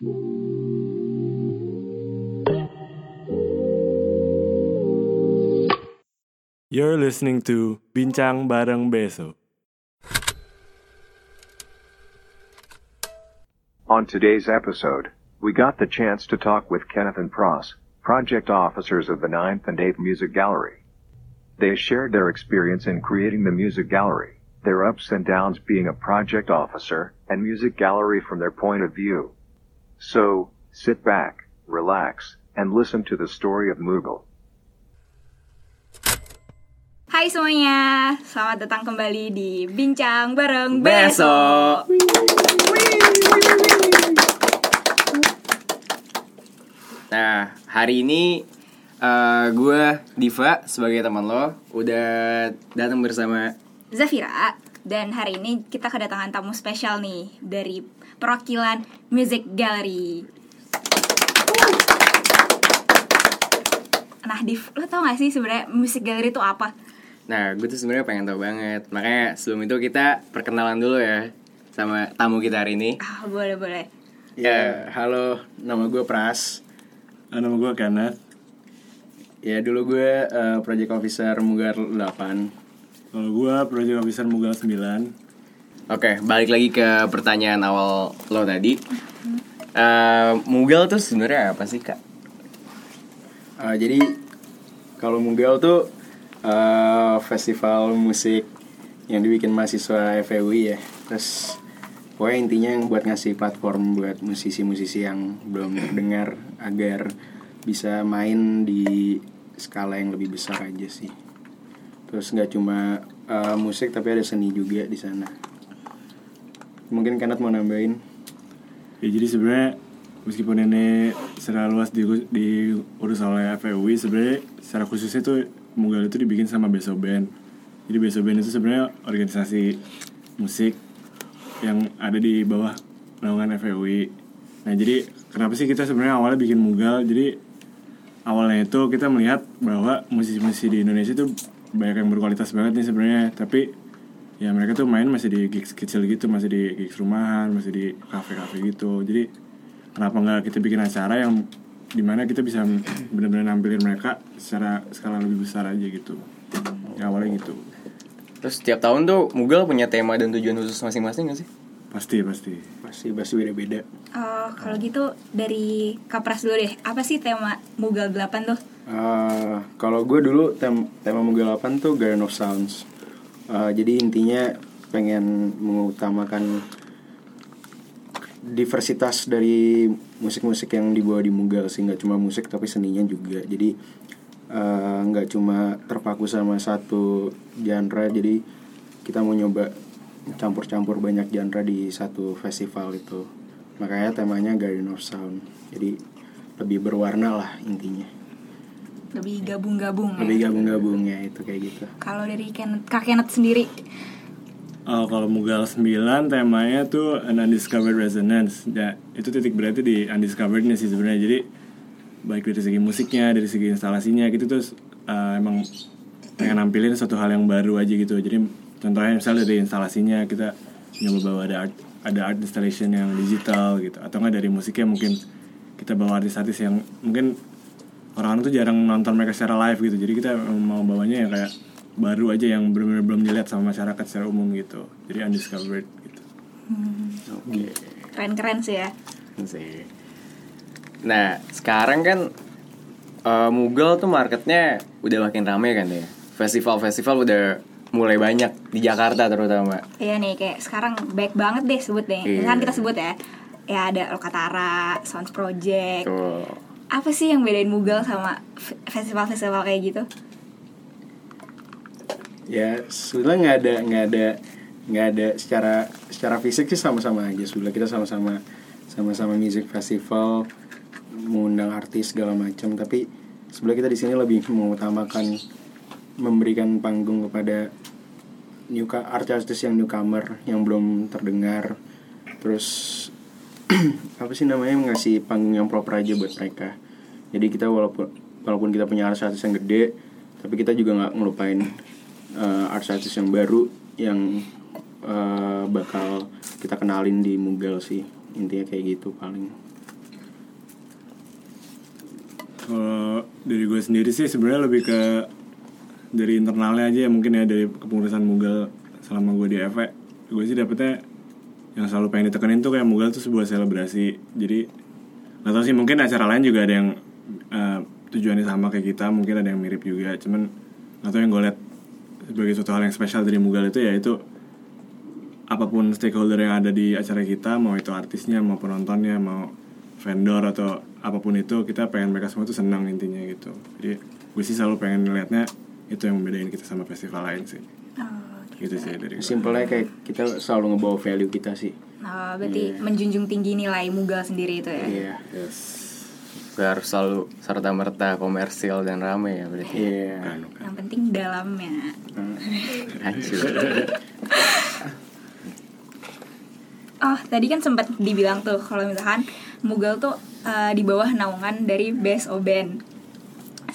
You're listening to Bincang Bareng Beso. On today's episode, we got the chance to talk with Kenneth and Pross, project officers of the 9th and 8th Music Gallery. They shared their experience in creating the music gallery, their ups and downs being a project officer and music gallery from their point of view. So, sit back, relax, and listen to the story of Mughal. Hai semuanya, selamat datang kembali di Bincang Bareng Besok. Besok. Nah, hari ini eh, gue Diva sebagai teman lo udah datang bersama Zafira, dan hari ini kita kedatangan tamu spesial nih dari perwakilan Music Gallery. Nah, Div, lo tau gak sih sebenarnya Music Gallery itu apa? Nah, gue tuh sebenarnya pengen tahu banget. Makanya sebelum itu kita perkenalan dulu ya sama tamu kita hari ini. Ah, boleh boleh. Ya, halo, nama gue Pras. Ah, Nama gue Kenneth. Ya, dulu gue eh, Project Officer Mugar 8. Kalau gue Project Officer Mugal 9. Oke, balik lagi ke pertanyaan awal lo tadi. Eh, Mugal tuh sebenarnya apa sih kak? Eh, jadi, kalau Mugal tuh eh, festival musik yang dibikin mahasiswa FEUI ya. Terus, pokoknya intinya yang buat ngasih platform buat musisi-musisi yang belum dengar agar bisa main di skala yang lebih besar aja sih. Terus nggak cuma eh, musik tapi ada seni juga di sana. Mungkin Kenneth mau nambahin? Ya jadi sebenarnya meskipun ini secara luas di, diurus oleh FEUI sebenarnya secara khususnya tuh Mugal itu dibikin sama Beso Band. Jadi Beso Band itu sebenarnya organisasi musik yang ada di bawah naungan FEUI. Nah jadi kenapa sih kita sebenarnya awalnya bikin Mugal? Jadi awalnya itu kita melihat bahwa musisi-musisi di Indonesia itu banyak yang berkualitas banget nih sebenarnya. Tapi ya mereka tuh main masih di gigs kecil gitu, masih di gigs rumahan, masih di kafe-kafe gitu. Jadi kenapa nggak kita bikin acara yang di mana kita bisa benar-benar nampilin mereka secara skala lebih besar aja gitu. Ya awalnya gitu. Terus setiap tahun tuh Mugal punya tema dan tujuan khusus masing-masing gak sih? Pasti pasti. Pasti pasti beda-beda. Oh, kalau gitu dari Kapras dulu deh. Apa sih tema Mugal 8 tuh? Uh, kalau gue dulu tem tema Mugal 8 tuh Garden of Sounds. Uh, jadi intinya pengen mengutamakan diversitas dari musik-musik yang dibawa di Mugal sih nggak cuma musik tapi seninya juga. Jadi uh, nggak cuma terpaku sama satu genre. Jadi kita mau nyoba campur-campur banyak genre di satu festival itu. Makanya temanya Garden of Sound. Jadi lebih berwarna lah intinya. Lebih gabung-gabung ya? Lebih gabung-gabung ya itu kayak gitu. Kalau dari Ken Kak Kenneth sendiri Oh, kalau Mugal 9 temanya tuh an undiscovered resonance. Ya, itu titik berarti di undiscoverednya sih sebenarnya. Jadi baik dari segi musiknya, dari segi instalasinya gitu terus uh, emang pengen nampilin suatu hal yang baru aja gitu. Jadi contohnya misalnya dari instalasinya kita nyoba bawa ada art, ada art installation yang digital gitu atau enggak dari musiknya mungkin kita bawa artis-artis yang mungkin orang-orang tuh jarang nonton mereka secara live gitu. Jadi kita mau bawanya yang kayak baru aja yang benar-benar belum dilihat sama masyarakat secara umum gitu. Jadi undiscovered gitu. Oke. keren-keren sih ya. sih. Nah, sekarang kan eh, Mugal tuh marketnya udah makin rame kan ya. Festival-festival udah mulai banyak di Jakarta terutama. Iya nih kayak sekarang baik banget deh sebut deh. Iya. Kan kita sebut ya. Ya ada Lokatara, Sounds Project. Tuh. Apa sih yang bedain Mugal sama festival-festival kayak gitu? Ya sebenarnya nggak ada nggak ada nggak ada secara secara fisik sih sama-sama aja sebenarnya kita sama-sama sama-sama music festival mengundang artis segala macam tapi sebenarnya kita di sini lebih mengutamakan memberikan panggung kepada newca artis-artis yang newcomer yang belum terdengar. Terus apa sih namanya ngasih panggung yang proper aja buat mereka. Jadi kita walaupun walaupun kita punya artis-artis yang gede tapi kita juga nggak ngelupain uh, artis-artis yang baru yang uh, bakal kita kenalin di Mugel sih. Intinya kayak gitu paling. Kalau dari gue sendiri sih sebenarnya lebih ke dari internalnya aja ya mungkin ya dari kepengurusan Mugal selama gue di EVE gue sih dapetnya yang selalu pengen ditekenin tuh kayak Mugal tuh sebuah selebrasi. Jadi nggak tahu sih mungkin acara lain juga ada yang eh, tujuannya sama kayak kita mungkin ada yang mirip juga. Cuman nggak tahu yang gue lihat sebagai suatu hal yang spesial dari Mugal itu ya itu apa pun stakeholder yang ada di acara kita mau itu artisnya mau penontonnya mau vendor atau apa pun itu kita pengen mereka semua tuh senang intinya gitu. Jadi gue sih selalu pengen ngeliatnya itu yang membedain kita sama festival lain sih Oh, gitu sih dari gue simpelnya kayak kita selalu ngebawa value kita sih Oh, berarti menjunjung tinggi nilai Mugal sendiri itu ya. iya yes Gak harus selalu serta merta komersial dan rame ya berarti. iya Bukan, bukan. Yang penting dalamnya. Hancur. Oh, tadi kan sempat dibilang tuh kalau misalkan Mugal tuh eh, di bawah naungan dari BSO Band.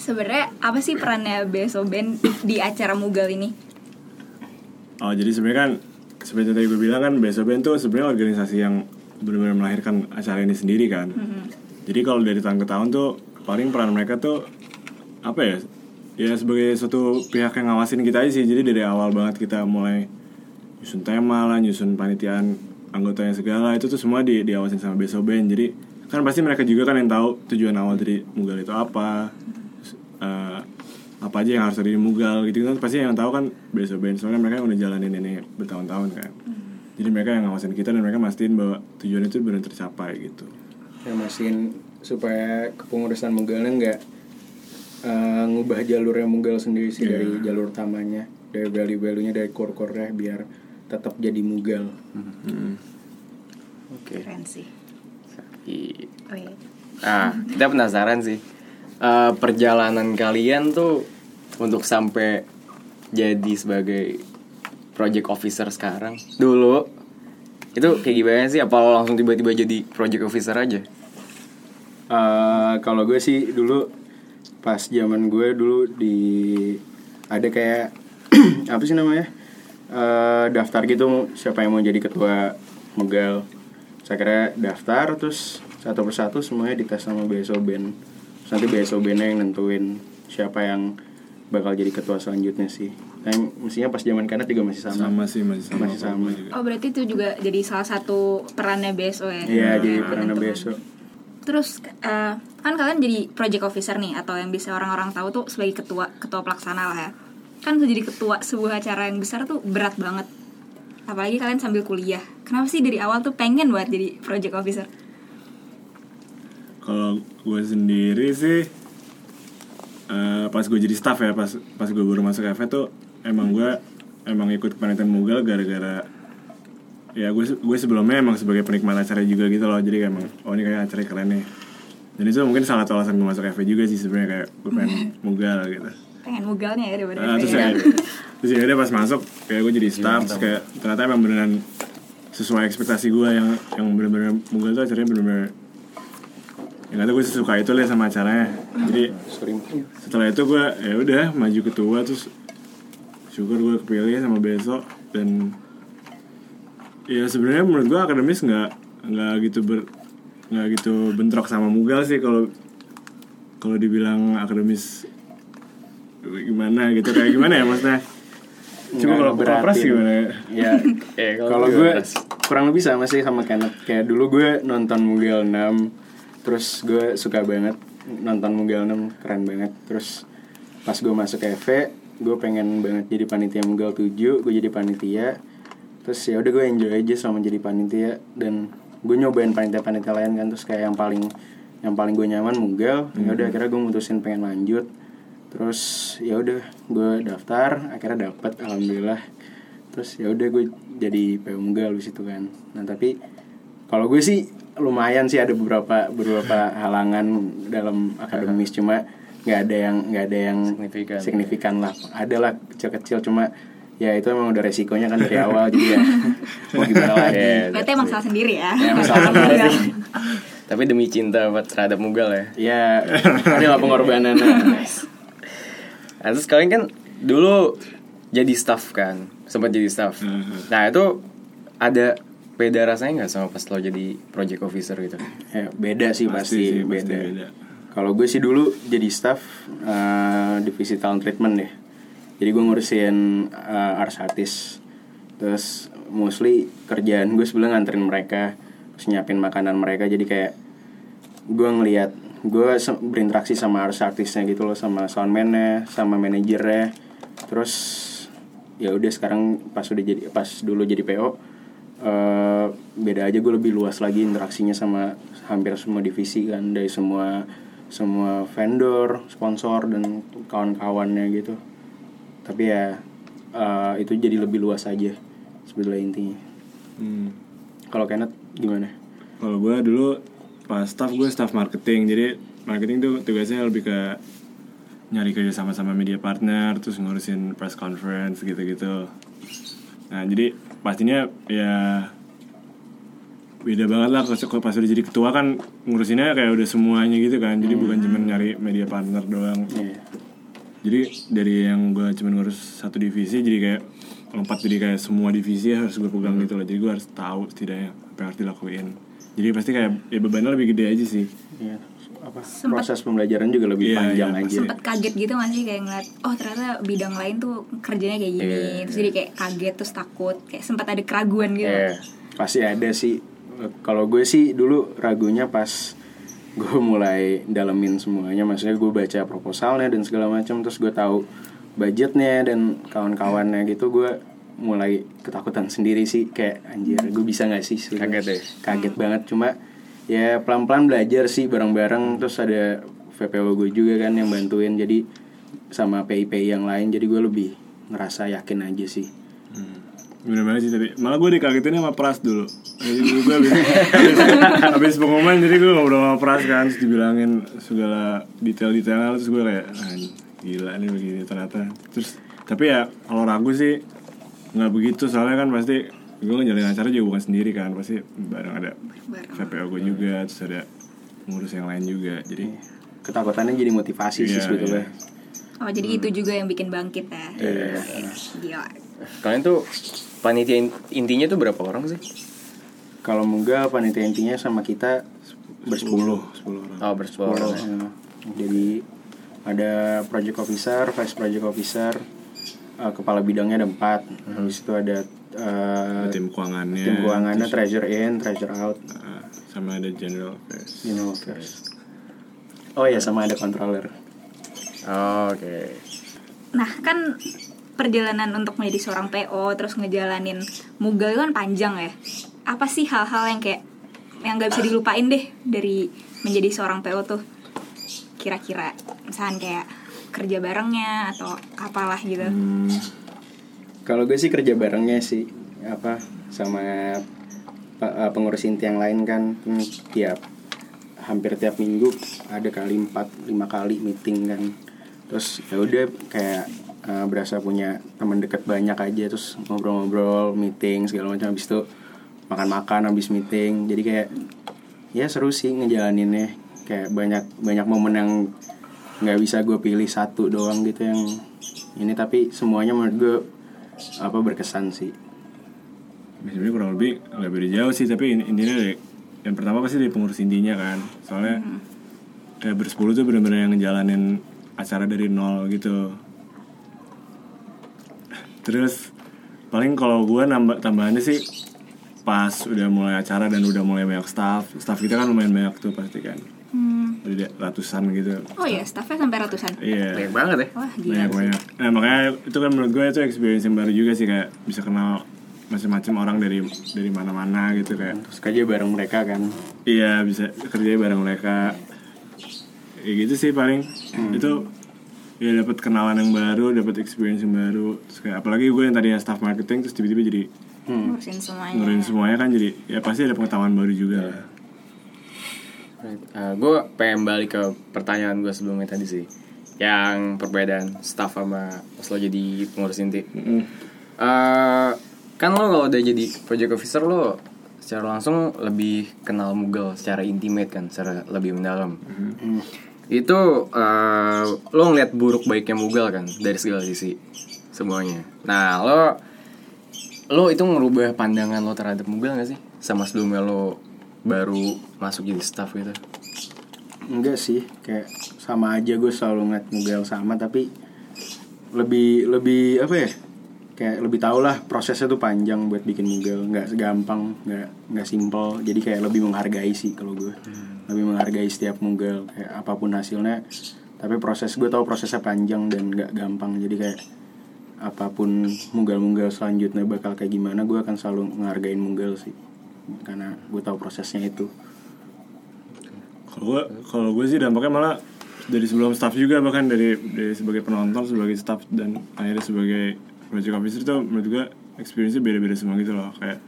Sebenarnya apa sih perannya BSO Band di acara Mugal ini? oh jadi sebenarnya kan seperti yang tadi gue bilang kan BSO Band tuh sebenarnya organisasi yang benar-benar melahirkan acara ini sendiri kan. Jadi kalau dari tahun ke tahun tuh paling peran mereka tuh apa ya ya sebagai suatu pihak yang ngawasin kita aja sih. Jadi dari awal banget kita mulai nyusun tema lah nyusun panitiaan anggotanya segala itu tuh semua di diawasin sama BSO Band jadi kan pasti mereka juga kan yang tahu tujuan awal dari Mugal itu apa Eh, apa aja yang harus ada di Mugal gitu kan pasti yang tahu kan BSO Band soalnya mereka yang udah jalanin ini bertahun-tahun kan jadi mereka yang ngawasin kita dan mereka mastiin bahwa tujuan itu benar tercapai gitu yang mastiin supaya kepengurusan Mugalnya nggak eh, ngubah jalurnya Mugal sendiri sih Iya. dari jalur utamanya dari value-value-nya dari core-core-nya biar tetap jadi Mugal Hmm. Oke. Keren sih. Oh, iya. Nah, kita penasaran sih. Eh, perjalanan kalian tuh untuk sampai jadi sebagai project officer sekarang. Dulu itu kayak gimana sih? Apa langsung tiba-tiba jadi project officer aja? Eh, kalau gue sih dulu pas zaman gue dulu di ada kayak apa sih namanya Eh, daftar gitu siapa yang mau jadi ketua Mugal saya kira daftar terus satu persatu semuanya dites sama BSO Band Terus nanti BSO Band yang nentuin siapa yang bakal jadi ketua selanjutnya sih Nah, mestinya pas zaman kanan juga masih sama sama sih masih sama Masih sama. juga. Oh, berarti itu juga jadi salah satu perannya BSO ya? Iya jadi Yang peran menentukan. BSO Terus eh, kan kalian jadi project officer nih atau yang bisa orang-orang tahu tuh sebagai ketua ketua pelaksana lah ya. Kan tuh jadi ketua sebuah acara yang besar tuh berat banget. Apalagi kalian sambil kuliah. Kenapa sih dari awal tuh pengen buat jadi project officer? Kalau gue sendiri sih eh, pas gue jadi staff ya pas pas gue baru masuk FE tuh emang gue emang ikut kepanitiaan Mugal gara-gara ya gue gue sebelumnya emang sebagai penikmat acara juga gitu loh. Jadi kayak emang oh ini kayak acara keren nih. Dan itu mungkin salah satu alasan gue masuk FE juga sih sebenarnya kayak gue pengen Mugal gitu. Pengen mugalnya ya daripada Ah, terus ya. terus ya udah pas masuk kayak gue jadi staff terus kayak ternyata emang beneran sesuai ekspektasi gue yang yang bener-bener Mugal tuh acaranya bener-bener yang kata gue suka itu lah sama acaranya. Jadi setelah itu gue ya udah maju ketua terus syukur gue kepilih sama besok dan ya sebenarnya menurut gue akademis nggak nggak gitu ber nggak gitu bentrok sama mugal sih kalau kalau dibilang akademis gimana gitu kayak gimana ya maksudnya? Nggak kalau kopras gimana ya? Ya Eh, kalau gue kurang lebih sama sih sama Kenneth kayak dulu gue nonton Mugal 6 terus gue suka banget nonton Mugal 6 keren banget. Terus pas gue masuk EV gue pengen banget jadi panitia Mugal 7 gue jadi panitia. Terus ya udah gue enjoy aja sama jadi panitia. Dan gue nyobain panitia-panitia lain kan terus kayak yang paling yang paling gue nyaman Mugal ya udah akhirnya gue mutusin pengen lanjut. Terus ya udah gue daftar akhirnya dapet alhamdulillah. Terus ya udah gue jadi Mugal di situ kan. Nah tapi kalau gue sih lumayan sih ada beberapa beberapa halangan dalam akademis cuma nggak ada yang nggak ada yang Signifikan. signifikan lah ada lah kecil-kecil cuma ya itu emang udah resikonya kan dari awal jadi ya mau gimana lagi Iya, Berarti emang salah sendiri ya. Ya, emang salah sendiri. Tapi demi cinta buat terhadap Mugal ya. ya adalah pengorbanan Nah, terus kalian kan dulu jadi staff kan, sempat jadi staff. Mhm. Nah itu ada beda rasanya nggak sama pas lo jadi project officer gitu? ya, beda sih pasti, sih, beda, beda Kalau gue sih dulu jadi staff eh, divisi talent treatment ya. Jadi gue ngurusin eh, arts artis. Terus mostly kerjaan gue sebenernya nganterin mereka, terus nyiapin makanan mereka. Jadi kayak gue ngelihat gue se- berinteraksi sama artis artisnya gitu loh, sama soundman-nya, sama manajernya. Terus ya udah sekarang pas udah jadi pas dulu jadi PO eh, beda aja gue lebih luas lagi interaksinya sama hampir semua divisi kan dari semua semua vendor sponsor dan kawan-kawannya gitu tapi ya eh, itu jadi lebih luas aja sebetulnya intinya Hmm. kalau Kenneth gimana Kalau gue dulu pas staff gue staff marketing jadi marketing tuh tugasnya lebih ke nyari kerja sama sama media partner terus ngurusin press conference gitu-gitu. Nah jadi pastinya ya beda banget lah pas udah jadi ketua kan ngurusinnya kayak udah semuanya gitu kan. Jadi bukan cuma nyari media partner doang. Iya. jadi dari yang gue cuma ngurus satu divisi jadi kayak lompat jadi kayak semua divisi harus gue pegang gitu loh. Jadi gue harus tahu setidaknya apa yang harus dilakuin. Jadi pasti kayak ya bebannya lebih gede aja sih. Iya. Apa Sempet- proses pembelajaran juga lebih Iya, panjang iya, aja sempet kaget gitu gak sih? Kayak ngeliat oh ternyata bidang lain tuh kerjanya kayak gini. Iya, terus jadi kayak kaget terus takut. Kayak sempat ada keraguan gitu. Iya, pasti ada sih. Kalau gue sih dulu ragunya pas gue mulai dalemin semuanya, maksudnya gue baca proposalnya dan segala macam, terus gue tahu budgetnya dan kawan-kawannya gitu, gue mulai ketakutan sendiri sih, kayak anjir, gue bisa nggak sih? Kaget ya? Kaget banget, cuma ya pelan-pelan belajar sih bareng-bareng, terus ada VPO gue juga kan yang bantuin, jadi sama PIP yang lain, jadi gue lebih ngerasa yakin aja sih. bener banget sih tapi malah gue dikagetin sama Pras dulu. Jadi gue habis, habis pengumuman jadi gue ngobrol sama Pras kan. Terus dibilangin segala detail-detailnya. Terus gue kayak ah, gila nih begini ternyata. Terus tapi ya kalau ragu sih nggak begitu. Soalnya kan pasti gue ngejalanin acara juga bukan sendiri kan pasti bareng ada Bareng. VPO gue juga terus ada ngurus yang lain juga jadi Ketakutannya jadi motivasi sih Iya, sebetulnya. oh jadi itu juga yang bikin bangkit ya Iya. gila Kalian tuh panitia in- intinya tuh berapa orang sih? Kalau enggak panitia intinya sama kita bersepuluh. 10 orang Oh bersepuluh orang. ya. Jadi ada project officer, vice project officer, eh, kepala bidangnya ada empat. Habis itu ada eh, tim keuangannya tim keuangannya, treasure in, treasure out, ah, sama ada general affairs general affairs. Oh ya sama ada controller. Oh, Oke. nah kan perjalanan untuk menjadi seorang PO terus ngejalanin Mugal itu kan panjang ya apa sih hal-hal yang kayak yang gak bisa dilupain deh dari menjadi seorang PO tuh kira-kira misalkan kayak kerja barengnya atau apalah gitu Hmm, Kalau gue sih kerja barengnya sih apa sama eh, pengurus inti yang lain kan hmm, tiap hampir tiap minggu ada kali 4 5 kali meeting kan. Terus ya udah kayak eh, berasa punya teman dekat banyak aja terus ngobrol-ngobrol, meeting segala macam habis itu makan-makan habis meeting. Jadi kayak ya seru sih ngejalaninnya kayak banyak banyak momen yang nggak bisa gue pilih satu doang gitu yang ini tapi semuanya menurut gue apa berkesan sih? Sebenarnya kurang lebih beda jauh sih tapi in- intinya dari yang pertama pasti dari pengurus intinya kan. Soalnya kayak bersepuluh tuh benar-benar yang ngejalanin acara dari nol gitu. Terus paling kalau gue nambah tambahannya sih pas udah mulai acara dan udah mulai banyak staff staff kita kan lumayan banyak tuh pasti kan Hmm. udah ratusan gitu. Oh ya staffnya sampai ratusan? Iya. Banyak banget ya. wah gila banyak sih. banyak. Nah makanya itu kan menurut gue itu experience yang baru juga sih kayak bisa kenal macam-macam orang dari dari mana-mana gitu kayak terus kerja bareng mereka kan. Iya bisa kerja bareng mereka. Ya gitu sih paling. Itu ya dapat kenalan yang baru dapat experience yang baru. Terus kayak apalagi gue yang tadinya staff marketing terus tiba-tiba jadi Hmm. ngurusin semuanya. Ngurusin semuanya kan jadi ya pasti ada pengetahuan baru juga lah gue pengen balik ke pertanyaan gue sebelumnya tadi sih. Yang perbedaan staff sama pas lo jadi pengurus inti. Mm. Eh, kan lo kalau udah jadi project officer lo secara langsung lebih kenal Mughal secara intimate kan secara lebih mendalam. Itu eh, lo ngeliat buruk baiknya Mughal kan dari segala sisi semuanya. Nah lo lo itu ngerubah pandangan lo terhadap Mughal gak sih? Sama sebelumnya lo baru masuk jadi staff gitu? Enggak sih kayak sama aja gue selalu ngeliat Mugal sama tapi lebih lebih apa ya? Kayak lebih tau lah prosesnya tuh panjang buat bikin Mugal nggak segampang nggak nggak simple. Jadi kayak lebih menghargai sih kalau gue lebih menghargai setiap Mugal kayak apa pun hasilnya. Tapi proses gue tahu prosesnya panjang dan nggak gampang. Jadi kayak apa pun Mugal-Mugal selanjutnya bakal kayak gimana gue akan selalu menghargain Mugal sih karena gue tahu prosesnya itu. Kalau gue kalau gue sih dampaknya malah dari sebelum staff juga bahkan dari dari sebagai penonton sebagai staff dan akhirnya sebagai project officer tuh menurut gue experience-nya beda-beda semua gitu loh. Kayak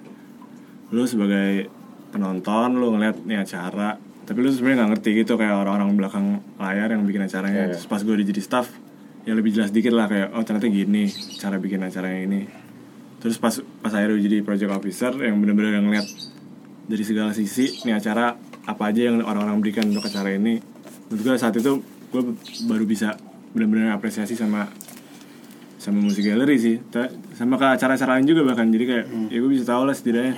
lu sebagai penonton lu ngeliat nih acara tapi lu sebenarnya nggak ngerti gitu kayak orang-orang belakang layar yang bikin acaranya. Terus pas gue udah jadi staff ya lebih jelas dikit lah kayak oh ternyata gini cara bikin acaranya ini terus pas pas akhirnya jadi project officer yang bener-bener ngeliat dari segala sisi nih acara apa aja yang orang-orang berikan untuk acara ini. Menurut gue saat itu gue baru bisa benar-benar apresiasi sama sama musik gallery sih. Sama ke acara-acara lain juga bahkan. Jadi kayak ya gue bisa tahu lah setidaknya.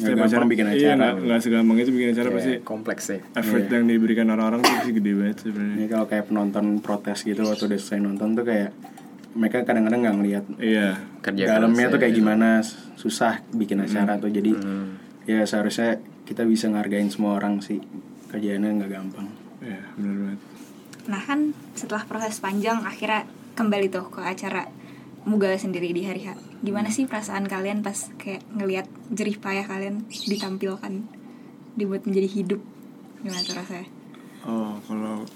Nggak gampang bikin iya, acara. nggak nggak segampang itu bikin acara pasti kompleks ya effort yang diberikan orang-orang tuh pasti gede banget sebenarnya. Ini kalau kayak penonton protes gitu waktu udah selesai nonton tuh kayak mereka kadang-kadang nggak ngeliat iya kerja dalamnya tuh ya. kayak gimana susah bikin acara tuh jadi ya seharusnya kita bisa ngargain semua orang sih kerjaannya nggak gampang iya benar banget Nah kan setelah proses panjang akhirnya kembali tuh ke acara Mugal sendiri di hari H. Gimana sih perasaan kalian pas kayak ngelihat jerih payah kalian ditampilkan dibuat menjadi hidup? Gimana tuh rasanya? Oh, kalau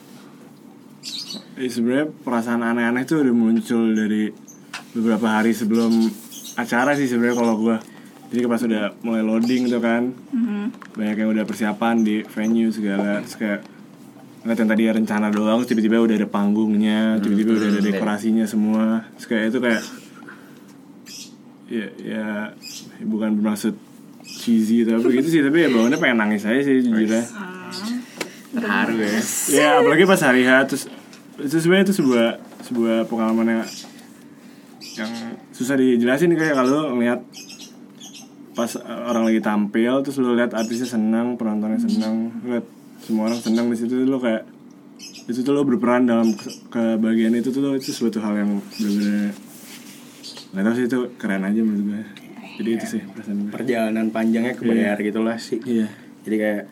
eh, sebenarnya perasaan aneh-aneh tuh udah muncul dari beberapa hari sebelum acara sih sebenarnya kalau gua. Jadi pas udah mulai loading tuh kan, Mhm. banyak yang udah persiapan di venue segala, terus kayak ngeliat yang tadi rencana doang, terus tiba-tiba udah ada panggungnya, tiba-tiba udah ada dekorasinya semua, terus kayak itu kayak ya ya bukan bermaksud cheesy atau apa gitu sih, tapi ya bawaannya pengen nangis aja sih jujurnya. terharu ya ya apalagi pas hari H terus itu sebenarnya itu sebuah sebuah pengalaman yang yang susah dijelasin kayak kalau ngeliat pas uh, orang lagi tampil terus lu lihat artisnya senang penontonnya senang lu lihat semua orang senang di situ lu kayak itu tuh lo berperan dalam ke- kebahagiaan itu tuh lo itu suatu hal yang benar-benar nggak tahu sih itu keren aja menurut gue. Jadi itu sih perasaan gue. Perjalanan panjangnya kebayar gitu lah sih. Iya. Jadi kayak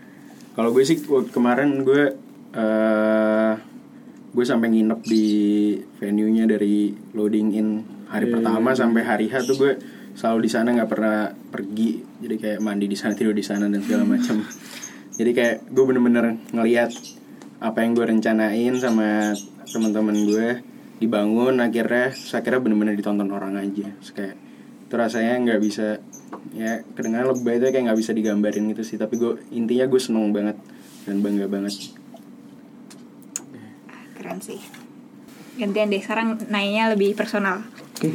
kalau gue sih kemarin gue eh gue sampai nginep di venue-nya dari loading in hari pertama sampai hari H tuh gue selalu di sana nggak pernah pergi. Jadi kayak mandi di sana tidur di sana dan segala macam jadi kayak gue bener-bener ngelihat apa yang gue rencanain sama teman-teman gue dibangun akhirnya terus akhirnya bener-bener ditonton orang aja. Terus kayak itu rasanya nggak bisa ya kedengaran lebih baiknya kayak nggak bisa digambarin gitu sih. Tapi gue intinya gue seneng banget dan bangga banget Keren sih. Gantian deh sekarang nanya lebih personal.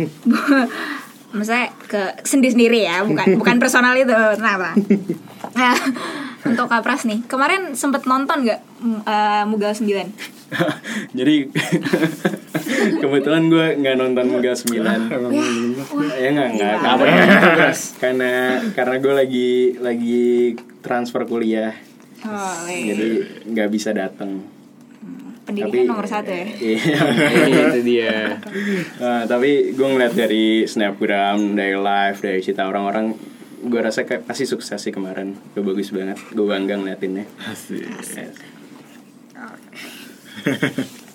Maksudnya ke sendiri sendiri ya, bukan bukan personal itu. Kenapa? Nah, untuk Kapras nih, kemarin sempet nonton nggak eh, Mugal 9? jadi kebetulan gue nggak nonton Mugal 9 ya nggak nggak Gila. apa karena karena gue lagi lagi transfer kuliah Oh, jadi nggak bisa datang pendidikan nomor satu ya. iya itu dia. Nah, tapi gue ngeliat dari snapgram dari live dari cerita orang-orang gue rasa kayak pasti sukses sih kemarin. Gue bagus banget. Gue bangga ngeliatinnya. Asik.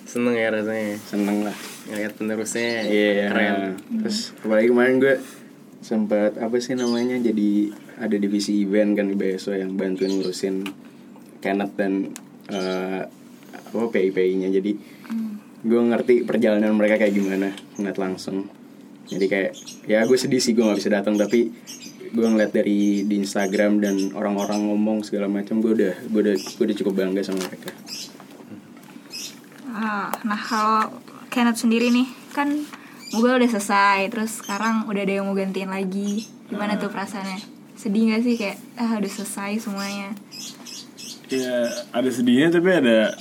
Seneng ya rasanya. Seneng lah. Ngeliat penerusnya Iya, keren. Terus apalagi kemarin gue sempat apa sih namanya jadi ada divisi event kan di BSO yang bantuin ngurusin Kenneth dan eh, apa PI-PI-nya. Jadi gue ngerti perjalanan mereka kayak gimana ngeliat langsung. Jadi kayak ya gue sedih sih gue nggak bisa datang tapi gue ngeliat dari di Instagram dan orang-orang ngomong segala macam gue udah gue udah gue udah cukup bangga sama mereka. Ah, nah kalau Kenneth sendiri nih kan Mugal udah selesai, terus sekarang udah ada yang mau gantiin lagi. Gimana tuh perasaannya? Sedih gak sih kayak ah udah selesai semuanya? ya ada sedihnya tapi ada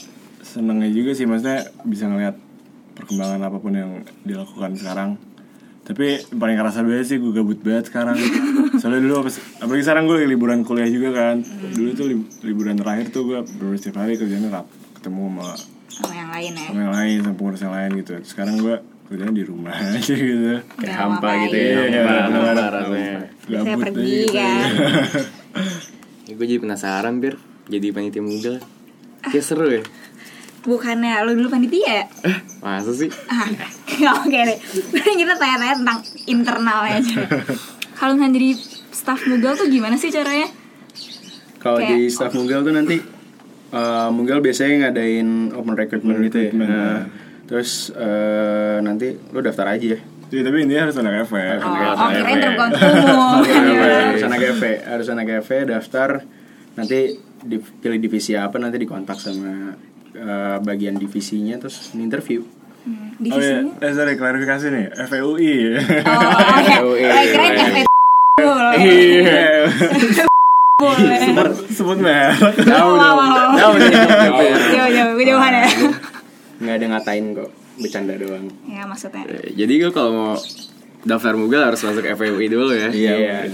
senengnya juga sih maksudnya bisa ngeliat perkembangan apa pun yang dilakukan sekarang. Tapi paling kerasa banget sih gue gabut banget sekarang. Soalnya dulu pas, apalagi sekarang gue liburan kuliah juga kan. Dulu tuh li- liburan terakhir tuh gue setiap hari kerjanya rap ketemu sama sama yang lain ya? sama yang lain sama pengurus yang lain gitu. Sekarang gue kerjanya di rumah aja gitu. Kayak hampa gitu ya. Iya, iya, hampa benar. rasanya. Saya Gabut pergi aja gitu. kan. Ya, gue jadi penasaran bir. Jadi panitia muda kayak seru ya Bukannya lu dulu panitia ya? eh masa sih Ah, oke deh. Berarti kita tanya-tanya tentang internalnya aja. Kalau misalnya jadi staff Mugal tuh gimana sih caranya? Kalau Kayak- di staff Mugal tuh nanti eh, Mugal biasanya ngadain open recruitment gitu ya. Nah, Terus eh, nanti lu daftar aja ya. Iya, tapi intinya harus anak FF Oh, oh kirain harus anak GV, harus anak GV daftar nanti dipilih divisi apa nanti dikontak sama eh, bagian divisinya terus interview. Hmm, Oh iya, Divisinya? eh sorry klarifikasi nih, FEUI ya Oh, oke. Oh, iya, Oh, kirain iya. FE boleh. Iya, sebut, merek jauh Wow, dong jauh Jauh, jauh, kejauhan ya. Nggak ada ngatain kok, bercanda doang. Ya maksudnya. Eh, jadi gue kalau mau daftar mugal harus masuk FWI dulu ya Iya,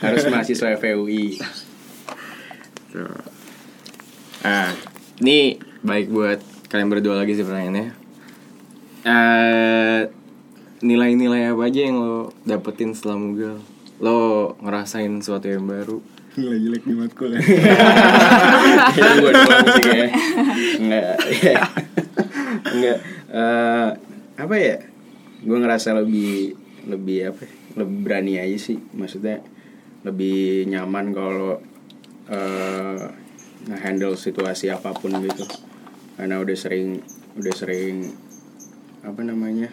harus mahasiswa FUI. Nah, ini baik buat kalian berdua lagi sih pertanyaannya. Eh, nilai-nilai apa aja yang lo dapetin setelah mugal? Lo ngerasain sesuatu yang baru? Gila jelek di matkul ya gue doang sih kayaknya. Enggak. iya. Enggak. Eh, apa ya? Gue ngerasa lebih lebih apa? ya, Lebih berani aja sih. Maksudnya lebih nyaman kalau eh nge-handle situasi apa pun gitu. Karena udah sering udah sering apa namanya?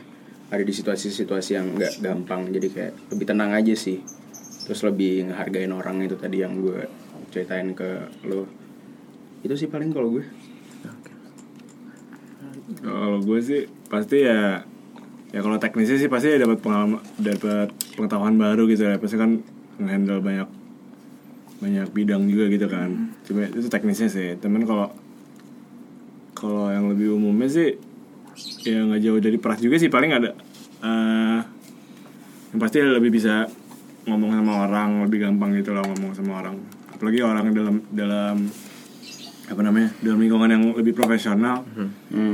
ada di situasi-situasi yang nggak gampang. Jadi kayak lebih tenang aja sih. Terus lebih ngehargain orang itu tadi yang gue ceritain ke lo. Itu sih paling kalau gue Kalau gue sih pasti ya ya kalau teknisnya sih pasti dapat pengalaman dapat pengetahuan baru gitu ya. Pasti kan ngehandle banyak banyak bidang juga gitu kan. Cuma itu teknisnya sih. Temen kalau kalau yang lebih umumnya sih ya nggak jauh dari pras juga sih paling ada eh yang pasti lebih bisa ngomong sama orang lebih gampang gitu lah ngomong sama orang apalagi orang dalam dalam apa namanya dalam lingkungan yang lebih profesional hmm.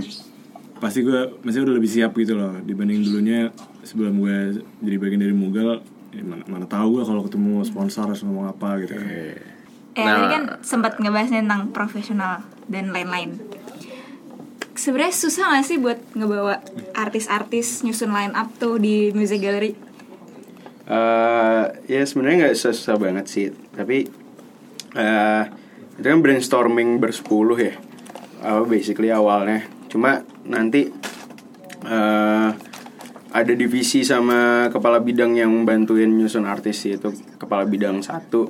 pasti gue masih udah lebih siap gitu loh dibanding dulunya sebelum gue jadi bagian dari Mugal ya mana, mana tahu gue kalau ketemu sponsor harus ngomong apa gitu kan Eh, Nah. tadi kan sempat ngebahas tentang profesional dan lain-lain. Sebenarnya susah gak sih buat ngebawa artis-artis nyusun line up tuh di music gallery? Eh, ya sebenarnya nggak susah banget sih tapi eh itu kan brainstorming bersepuluh ya apa basically awalnya cuma nanti eh ada divisi sama kepala bidang yang bantuin nyusun artis itu kepala bidang satu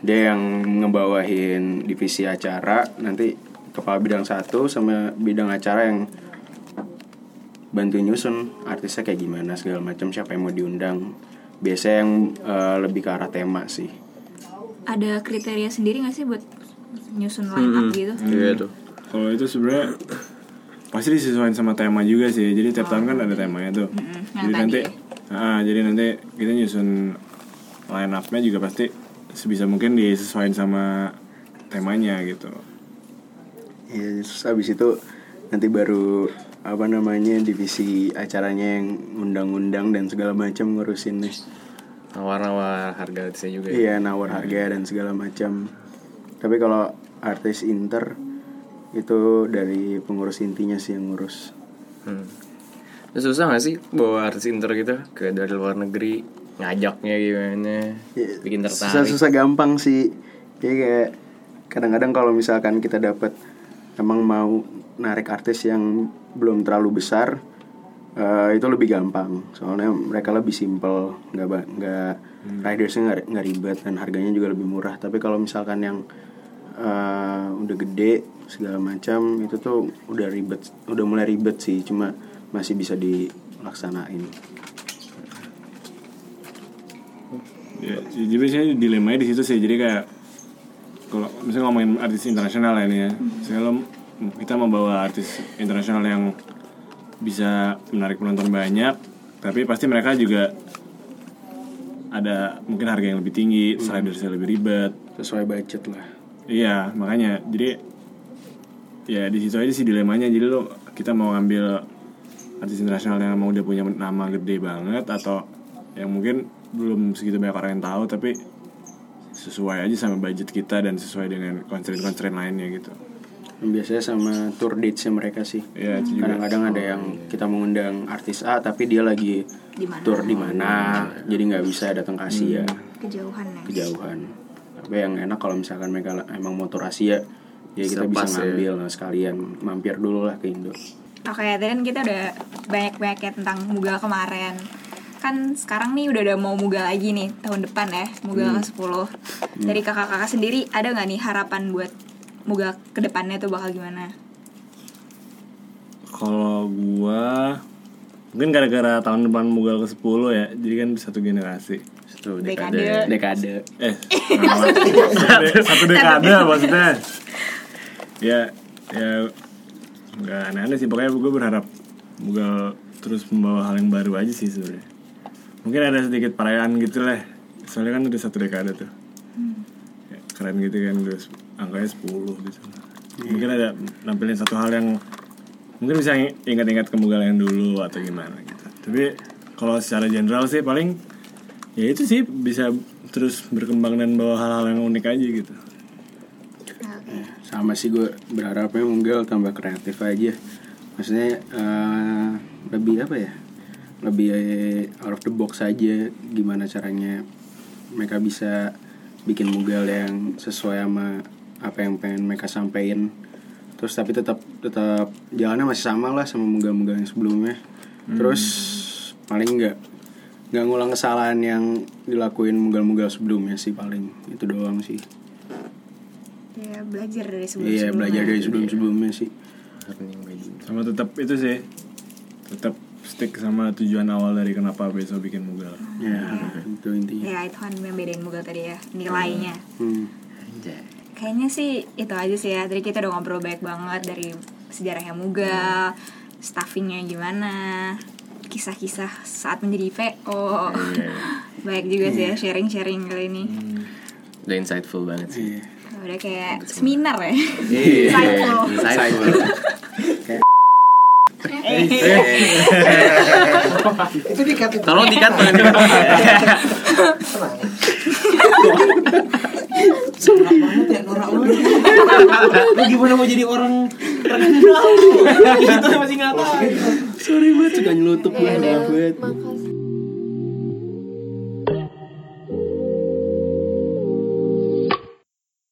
dia yang ngebawahin divisi acara nanti kepala bidang satu sama bidang acara yang bantuin nyusun. Artisnya kayak gimana segala macam. Siapa yang mau diundang? Biasanya yang eh, lebih ke arah tema sih. Ada kriteria sendiri gak sih buat nyusun line up gitu? Iya tuh. kalau itu sebenarnya pasti disesuaikan sama tema juga sih. Jadi tiap tahun kan ada temanya tuh. Yang jadi tadi. nanti ah, jadi nanti kita nyusun line up-nya juga pasti sebisa mungkin disesuaikan sama temanya gitu ya terus habis itu nanti baru apa namanya divisi acaranya yang undang-undang dan segala macam ngurusin nih. Nawar-nawar harga artisnya juga ya. iya nawar harga dan segala macam. Tapi kalau artis inter itu dari pengurus intinya sih yang ngurus. Hmm. Terus susah gak sih bawa artis inter gitu? Ke dari luar negeri ngajaknya gimana? Ya, bikin tertarik. susah-susah gampang sih. Ya kayak kadang-kadang kalau misalkan kita dapat emang mau narik artis yang belum terlalu besar eh, itu lebih gampang. Soalnya mereka lebih simple nggak nggak ridersnya nggak nggak ribet dan harganya juga lebih murah. Tapi kalau misalkan yang eh, udah gede segala macam itu tuh udah ribet udah mulai ribet sih. Cuma masih bisa dilaksanain. Ya, jadi biasanya dilemanya di situ sih. Jadi kayak kalau misalnya ngomongin artis internasional ya ini ya. Misalnya lo kita membawa artis internasional yang bisa menarik penonton banyak tapi pasti mereka juga ada mungkin harga yang lebih tinggi slidersnya lebih ribet. Sesuai budget lah. Iya makanya. Jadi ya di situ aja sih dilemanya. Jadi lo kita mau ngambil artis internasional yang emang udah punya nama gede banget atau yang mungkin belum segitu banyak orang yang tahu tapi sesuai aja sama budget kita dan sesuai dengan constraint-constraint lainnya gitu biasanya sama tour dates mereka sih Iya, itu juga. kadang-kadang ada yang kita mengundang artis A tapi dia lagi Di mana? tour di mana jadi nggak bisa datang ke Asia Kejauhan ya. kejauhan tapi yang enak kalau misalkan mereka emang mau tour Asia ya kita bisa Sepas ya. ngambil nah, sekalian mampir dulu lah ke Indo Oke, tadi kan kita udah banyak-banyak ya tentang Mugal kemarin. Kan sekarang nih udah udah mau Mugal lagi nih tahun depan ya, Mugal ke-10. Dari kakak-kakak sendiri ada nggak nih harapan buat Mugal ke depannya tuh bakal gimana? kalau gua mungkin gara-gara tahun depan Mugal ke 10 ya jadi kan satu generasi. Satu Dekade. dekade. Dekade. Eh. Satu, dekade. maksudnya. Ya ya nggak aneh-aneh sih. Pokoknya gue berharap Mugal terus membawa hal yang baru aja sih sebenarnya. Mungkin ada sedikit perayaan gitu lah soalnya kan udah satu dekade tuh. Ya, keren gitu kan udah s- angkanya 10 gitu. Mungkin ada nampilin satu hal yang mungkin bisa ing- ingat-ingat ke Mugal yang dulu atau gimana gitu. Tapi kalau secara general sih paling ya itu sih bisa terus berkembang dan bawa hal-hal yang unik aja gitu. Sama sih gue berharapnya Munggal tambah kreatif aja. Maksudnya eh, lebih apa ya? Lebih out of the box aja gimana caranya mereka bisa bikin Munggal yang sesuai sama apa yang pengen mereka sampein. Terus tapi tetap tetap jalannya masih sama lah sama Munggal-Munggal yang sebelumnya. Terus paling nggak nggak ngulang kesalahan yang dilakuin Munggal-Munggal sebelumnya sih paling itu doang sih. Ya belajar dari sebelum Iya belajar dari sebelum-sebelumnya sih. Sama tetap itu sih tetap stick sama tujuan awal dari kenapa besok bikin Mugal Ya itu intinya Ya itu kan yang bedain Mugal tadi ya nilainya. hmm. Kayaknya sih itu aja sih ya. Tadi kita udah ngobrol baik banget dari sejarahnya Mugal, staffingnya gimana, kisah-kisah saat menjadi VO. baik juga sih ya sharing-sharing kali ini. Udah insightful banget sih. Iya. Udah kayak seminar ya. Iya, Insightful. insightful. itu. Dikat itu. Tolong dikat banget ya lu gimana mau jadi orang terkenal? Lu gitu masih nggak tahu. Sorry banget suka nyelutup gue Ya maaf banget. makasih